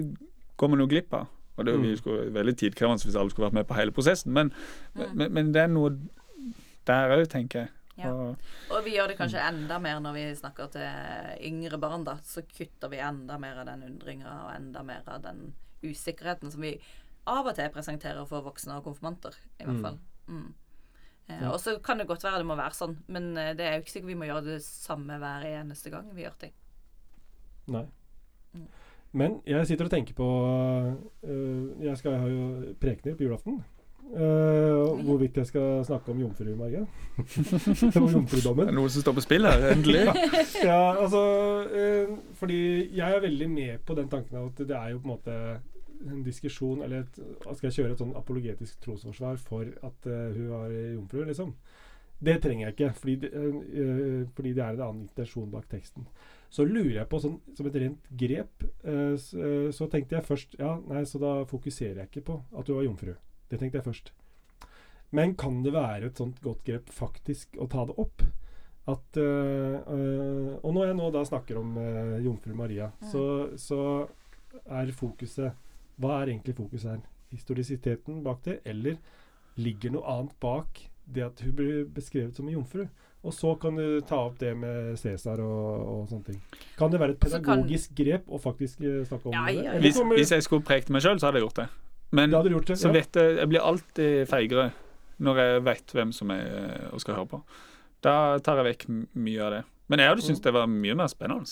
går man jo glipp av. Og det er jo Mm. vi skulle, veldig tidkrevende hvis alle skulle vært med på hele prosessen, men, Mm. men, men det er noe der òg, tenker jeg. Ja. Og, vi gjør det kanskje enda mer når vi snakker til yngre barn, da. Så kutter vi enda mer av den undringa og enda mer av den usikkerheten som vi av og til presenterer for voksne og konfirmanter, i hvert Mm. fall. Mm. Eh, Ja. Og så kan det godt være det må være sånn, men eh, det er jo ikke sikkert vi må gjøre det samme hver eneste gang vi gjør ting. Nei. Mm. Men jeg sitter og tenker på øh, Jeg skal ha jo prekener på julaften. Uh, hvorvidt jeg skal snakke om jomfru, Jomfrudommen. det er noe som står på spill her, endelig. ja, altså uh, Fordi jeg er veldig med på den tanken at det er jo på en måte en diskusjon Eller et, skal jeg kjøre et sånn apologetisk trosforsvar for at uh, hun var jomfru, liksom? Det trenger jeg ikke, fordi det, fordi det er en annen intensjon bak teksten. Så lurer jeg på, sånn, som et rent grep, s- øh, så tenkte jeg først Ja, nei, så da fokuserer jeg ikke på at hun var jomfru. Det tenkte jeg først. Men kan det være et sånt godt grep faktisk å ta det opp? At øh, øh, Og når jeg nå da snakker om øh, jomfru Maria, Mm. så, så er fokuset Hva er egentlig fokuset her? Historisiteten bak det, eller ligger noe annet bak det at hun blir beskrevet som en jomfru? Og så kan du ta opp det med Cæsar og, og sånne ting. Kan det være et kan- pedagogisk grep å faktisk snakke om Ja, det? ja, ja. det? Hvis, hvis jeg skulle prekt meg sjøl, så hadde jeg gjort det. Men det hadde gjort det? så ja. vet jeg Jeg blir alltid feigere når jeg vet hvem som jeg eh, og skal høre på. Da tar jeg vekk mye av det. Men jeg hadde syntes det var mye mer spennende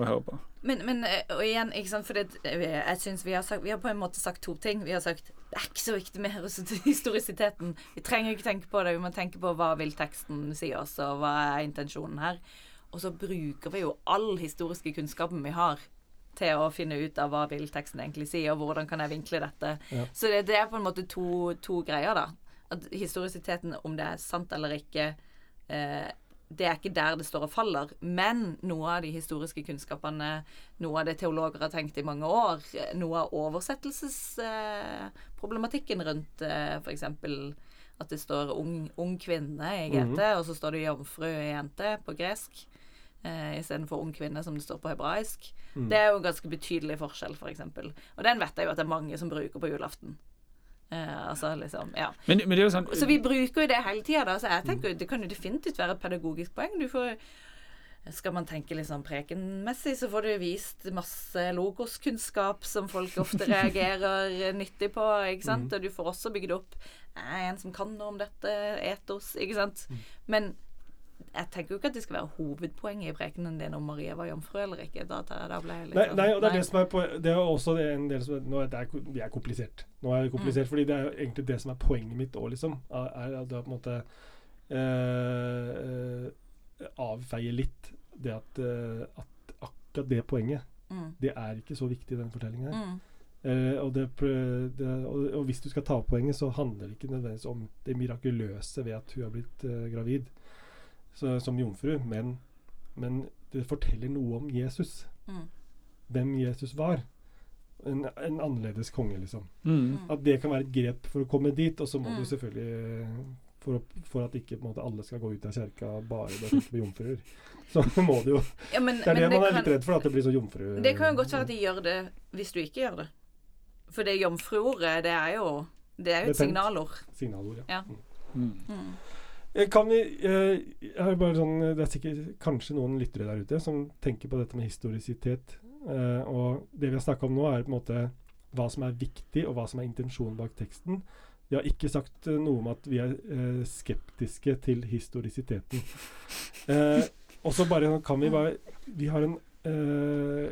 å høre på. Men, men eh, og igjen, ikke sant, for det, jeg synes vi har sagt Vi har på en måte sagt to ting. Vi har sagt det er ikke så viktig med historisiteten. Vi trenger ikke tenke på det. Vi må tenke på hva vil teksten si oss, og hva er intensjonen her. Og så bruker vi jo all historiske kunnskapen vi har til å finne ut av hva vil teksten egentlig si, og hvordan kan jeg vinkle dette. Ja. Så det, det er på en måte to, to greier, da. At historisiteten, om det er sant eller ikke, eh, det er ikke der det står og faller. Men noe av de historiske kunnskapene, noe av det teologer har tenkt i mange år, eh, noe av oversettelsesproblematikken rundt eh, f.eks. at det står ung, ung kvinne i GT, og så står det jomfru i jente på gresk. Eh, Istedenfor ung kvinne, som det står på hebraisk. Mm. Det er jo en ganske betydelig forskjell, f.eks. For eksempel. og den vet jeg jo at det er mange som bruker på julaften. Eh, altså liksom, ja. Men, men sånn Så vi bruker jo det hele tida, da. Så jeg tenker jo det kan jo definitivt være et pedagogisk poeng. Du får skal man tenke litt sånn prekenmessig, så får du vist masse logoskunnskap som folk ofte reagerer nyttig på, ikke sant. Og du får også bygd opp en som kan noe om dette, etos, ikke sant. Men jeg tenker jo ikke at det skal være hovedpoenget i prekenen din om Maria var jomfru eller ikke. Da, da, ble jeg litt Nei, sånn- nei, og det er det som er på, Det er også en del som Nå er det, det er komplisert. Nå er det Mm. fordi det er jo egentlig det som er poenget mitt òg, liksom. Er at det er på en måte eh, Avfeier litt det at, eh, at akkurat det poenget, Mm. det er ikke så viktig i den fortellingen her. Mm. Uh, og, det, det, og, og hvis du skal ta poenget, så handler det ikke nødvendigvis om det mirakuløse ved at hun har blitt uh, gravid så, som jomfru, men, men det forteller noe om Jesus. Mm. Hvem Jesus var. En, en annerledes konge, liksom. Mm. At det kan være et grep for å komme dit. Og så må Mm. du selvfølgelig eh, for, å, for at ikke på en måte, alle skal gå ut av kjerka bare tenke med jomfruer. Så må du jo Ja, men, Det er det man man er kan- litt redd for, at det blir så jomfru... Det kan jo godt være at de gjør det hvis du ikke gjør det. For det jomfruordet, det er jo Det er jo et signalord. Signalord, ja. Ja. Mm. Eh, Kan vi eh, bare sånn, Det er sikkert kanskje noen lyttere der ute som tenker på dette med historisitet. Eh, og det vi har snakka om nå, er på en måte hva som er viktig, og hva som er intensjonen bak teksten. Vi har ikke sagt eh, noe om at vi er eh, skeptiske til historisiteten. Eh, og så bare kan vi bare Vi har en eh,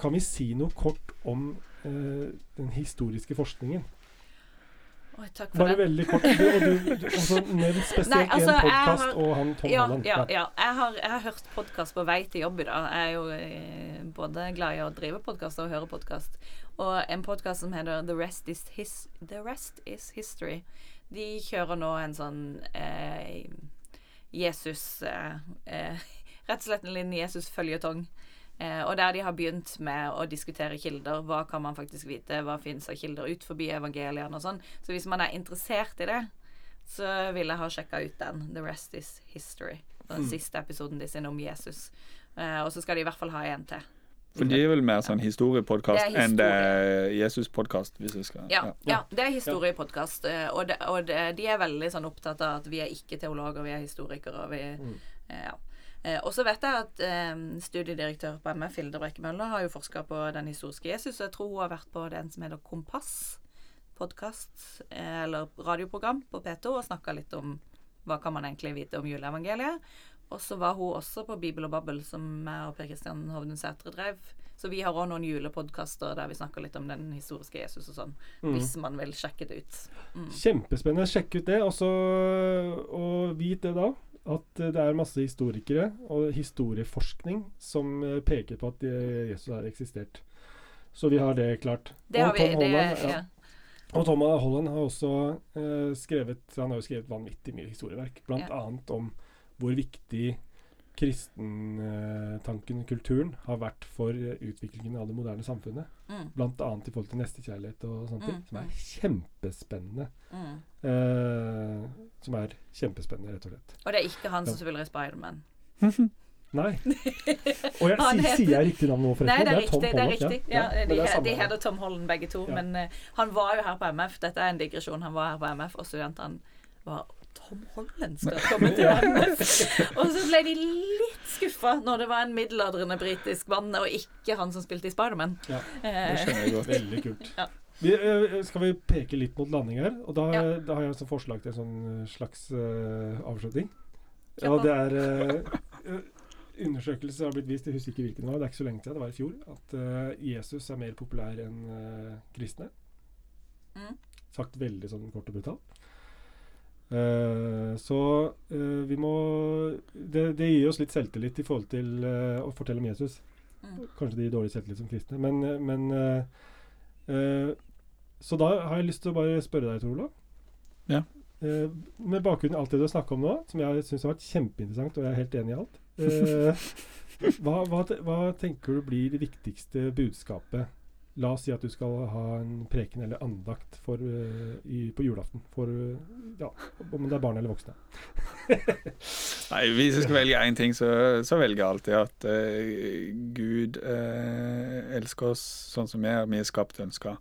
Kan vi si noe kort om eh, den historiske forskningen? Oi, takk for Bare den. veldig kort. Du, du, du også nevnt spesielt Nei, altså, en podkast og han Tom Ja, Holland. ja, ja. Jeg, har, jeg har hørt podkast på vei til jobb i dag. Jeg er jo eh, både glad i å drive podkast og høre podkast. Og en podkast som heter The Rest Is, His The Rest Is History. De kjører nå en sånn eh, Jesus eh, eh, Rett og slett en liten Jesus-føljetong. Eh, og der de har begynt med å diskutere kilder. Hva kan man faktisk vite? Hva fins av kilder ut forbi evangeliene og sånn. Så hvis man er interessert i det, så vil jeg ha sjekka ut den. The Rest Is History. Den siste episoden de sin om Jesus. Eh, og så skal de i hvert fall ha en til. For de er vel mer sånn historiepodkast Det enn det er Jesus-podkast, Ja, Ja, ja. det er historiepodkast. eh, Og, det, og det, de er veldig sånn opptatt av at vi er ikke teologer, vi er historikere. Vi, mm. ja. Eh, og så vet jeg at eh, studiedirektør på MF, Hilde Brekke Møller, har jo forska på den historiske Jesus. Og jeg tror hun har vært på den som heter Kompass podkast, eh, eller radioprogram på P2, og snakka litt om hva kan man egentlig vite om juleevangeliet. Og så var hun også på Bibel og Babbel, som jeg og Per Kristian Hovden Sætre drev. Så vi har òg noen julepodkaster der vi snakker litt om den historiske Jesus og sånn. Hvis man vil sjekke det ut. Kjempespennende. Sjekk ut det. Og så og vit det da, at eh, det er masse historikere og historieforskning som eh, peker på at eh, Jesus har eksistert. Så vi har det klart. Det har Og vi. Tom Det, Holland, ja. ja. Og Tom Holland har også eh, skrevet Han har jo skrevet vanvittig mye historieverk, blant Ja. om hvor viktig kristentanken, kulturen, har vært for utviklingen av det moderne samfunnet. Mm, annet i forhold til nestekjærlighet og sånne ting. Mm, Som er kjempespennende. mm. Eh, som er kjempespennende, rett og slett. Og det er ikke han som spiller i Spiderman. Nei. Og jeg, sier, heter- sier jeg riktig navn nå, forresten? Nei, det er riktig. det er riktig. Ja, ja, de, er de heter Tom Holland begge to. Ja. Men uh, han var jo her på MF. Dette er en digresjon. Han var her på MF, og studentene var Tom Holland skal komme til landet. Og så ble de litt skuffa når det var en middelaldrende britisk mann, og ikke han som spilte i Spiderman. Ja, Det Eh, skjønner jeg godt. Veldig kult. Ja. Vi, eh, skal vi peke litt mot landing her? Og da, Ja. da har jeg et forslag til en sånn eh, slags uh, avslutning. Ja, det er uh, Undersøkelser har blitt vist, jeg husker ikke hvilken det var, det er ikke så lenge siden, det var i fjor, at uh, Jesus er mer populær enn kristne. Mm. Sagt veldig sånn kort og brutalt. Eh, så uh, vi må det, det gir oss litt selvtillit i forhold til uh, å fortelle om Jesus. Mm. Kanskje de gir dårlig selvtillit som kristne, men, men Så da har jeg lyst til å bare spørre deg, Tor Olav. Ja. Eh, med bakgrunn i alt det du har snakka om nå, som jeg syns har vært kjempeinteressant, og jeg er helt enig i alt eh, hva, hva, hva tenker du blir det viktigste budskapet? La oss si at du skal ha en preken eller andakt for, uh, i, på julaften. For uh, ja, om det er barn eller voksne. Nei, hvis jeg skal velge én ting, så, så velger jeg alltid at uh, Gud elsker oss sånn som vi er. Vi er skapt ønska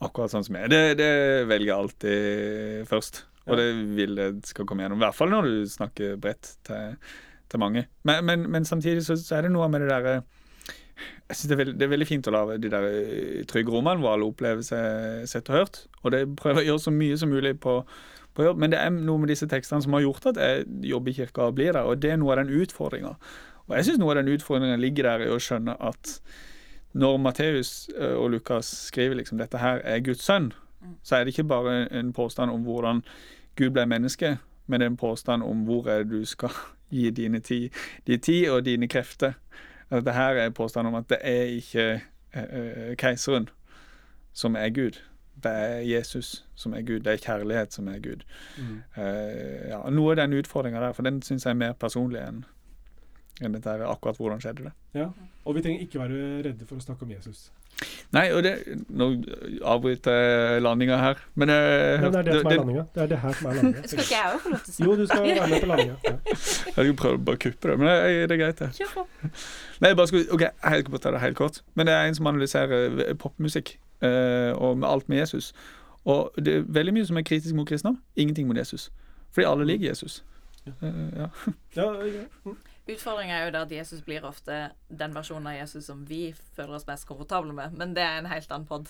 akkurat sånn som vi er. Det, det velger jeg alltid først. Og Ja. det vil det skal komme gjennom. I hvert fall når du snakker bredt til, til mange. Men, men, men samtidig så, så er det noe med det derre jeg synes det, er veldig, det er veldig fint å la de der eh, hvor alle opplever seg sett og hørt. Og det prøver å gjøre så mye som mulig på, på jobb. Men det er noe med disse tekstene som har gjort at jeg jobber i kirka og blir der. Og det er noe av den utfordringa. Og jeg syns noe av den utfordringa ligger der i å skjønne at når Matteus eh, og Lukas skriver liksom dette her er Guds sønn, så er det ikke bare en påstand om hvordan Gud ble menneske, men det er en påstand om hvor er det du skal gi dine tid, din tid og dine krefter. Dette her er påstanden om at det er ikke eh, keiseren som er Gud. Det er Jesus som er Gud. Det er kjærlighet som er Gud. Mm. Uh, ja, noe av den utfordringa der, for den syns jeg er mer personlig enn enn dette her, akkurat hvordan skjedde det. Ja. Og vi trenger ikke være redde for å snakke om Jesus. Nei, og det Nå avbryter jeg landinga her, men jeg Men det er det som er landinga. Det er det her som er landinga. Skal ikke jeg òg få lov til å si Jo, du skal være med på landinga. Ja. Jeg hadde jo prøvd å bare kuppe det, men det, det er greit, det. Kjør. Nei, jeg bare skulle, ok, jeg skal bare ta det helt kort. Men det er en som analyserer eh, popmusikk eh, og med alt med Jesus. Og det er veldig mye som er kritisk mot kristendom. Ingenting mot Jesus. Fordi alle liker Jesus. Ja. ja. Ja, ja. Utfordringa er jo det at Jesus blir ofte den versjonen av Jesus som vi føler oss mest komfortable med, men det er en helt annen pod.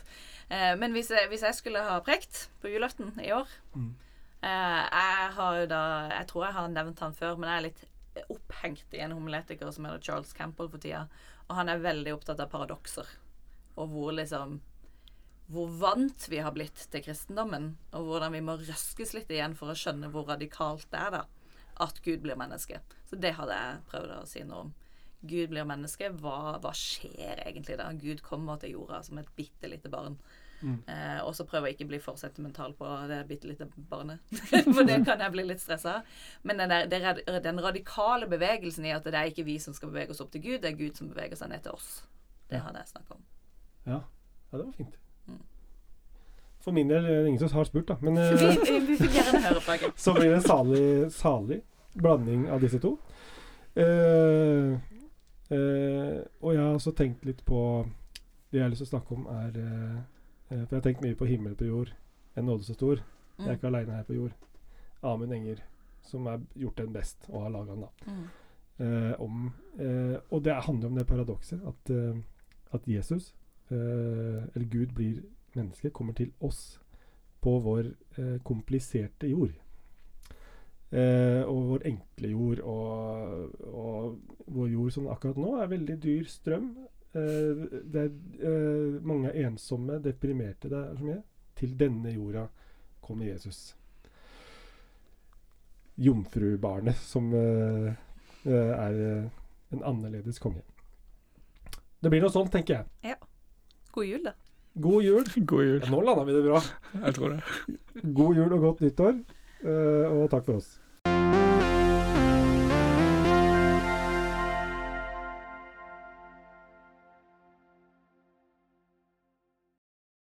Eh, men hvis jeg, hvis jeg skulle ha prekt på julaften i år Mm. eh, Jeg har jo da Jeg tror jeg har nevnt han før, men jeg er litt opphengt i en homiletiker som heter Charles Campbell for tida. Og han er veldig opptatt av paradokser. Og hvor liksom hvor vant vi har blitt til kristendommen, og hvordan vi må røskes litt igjen for å skjønne hvor radikalt det er da, at Gud blir menneske. Så det hadde jeg prøvd å si noe om. Gud blir menneske. Hva, hva skjer egentlig da? Gud kommer til jorda som et bitte lite barn. Mm. Eh, og så prøver jeg ikke å bli for sentimental på det bitte lite barnet, for det kan jeg bli litt stressa av. Men den, der, det, den radikale bevegelsen i at det er ikke vi som skal bevege oss opp til Gud, det er Gud som beveger seg ned til oss. Det hadde jeg snakka om. ja. Ja, det var fint. Mm. For min del er det ingen som har spurt, da. Men Vi, eh, vi, vi fikk gjerne høre på deg. så blir det salig, salig blanding av disse to. Uh, uh, og jeg har også tenkt litt på Det jeg har lyst til å snakke om, er uh, For jeg har tenkt mye på himmel på jord. En nåde så stor. Jeg er Mm. ikke aleine her på jord. Amund Enger, som har gjort den best, og har laga den, da. Mm. Om, og det handler om det paradokset at, at Jesus, eller Gud, blir menneske, kommer til oss på vår kompliserte jord. Eh, og vår enkle jord, og, og vår jord som akkurat nå er veldig dyr strøm. Eh, det er, eh, mange ensomme, deprimerte. Det er. Til denne jorda kommer Jesus. Jomfrubarnet som eh, eh, er eh, en annerledes konge. Det blir noe sånt, tenker jeg. God jul, da. God jul. God jul. Ja, nå landa vi det bra. Jeg tror det. God jul og godt nyttår. Eh, og takk for oss.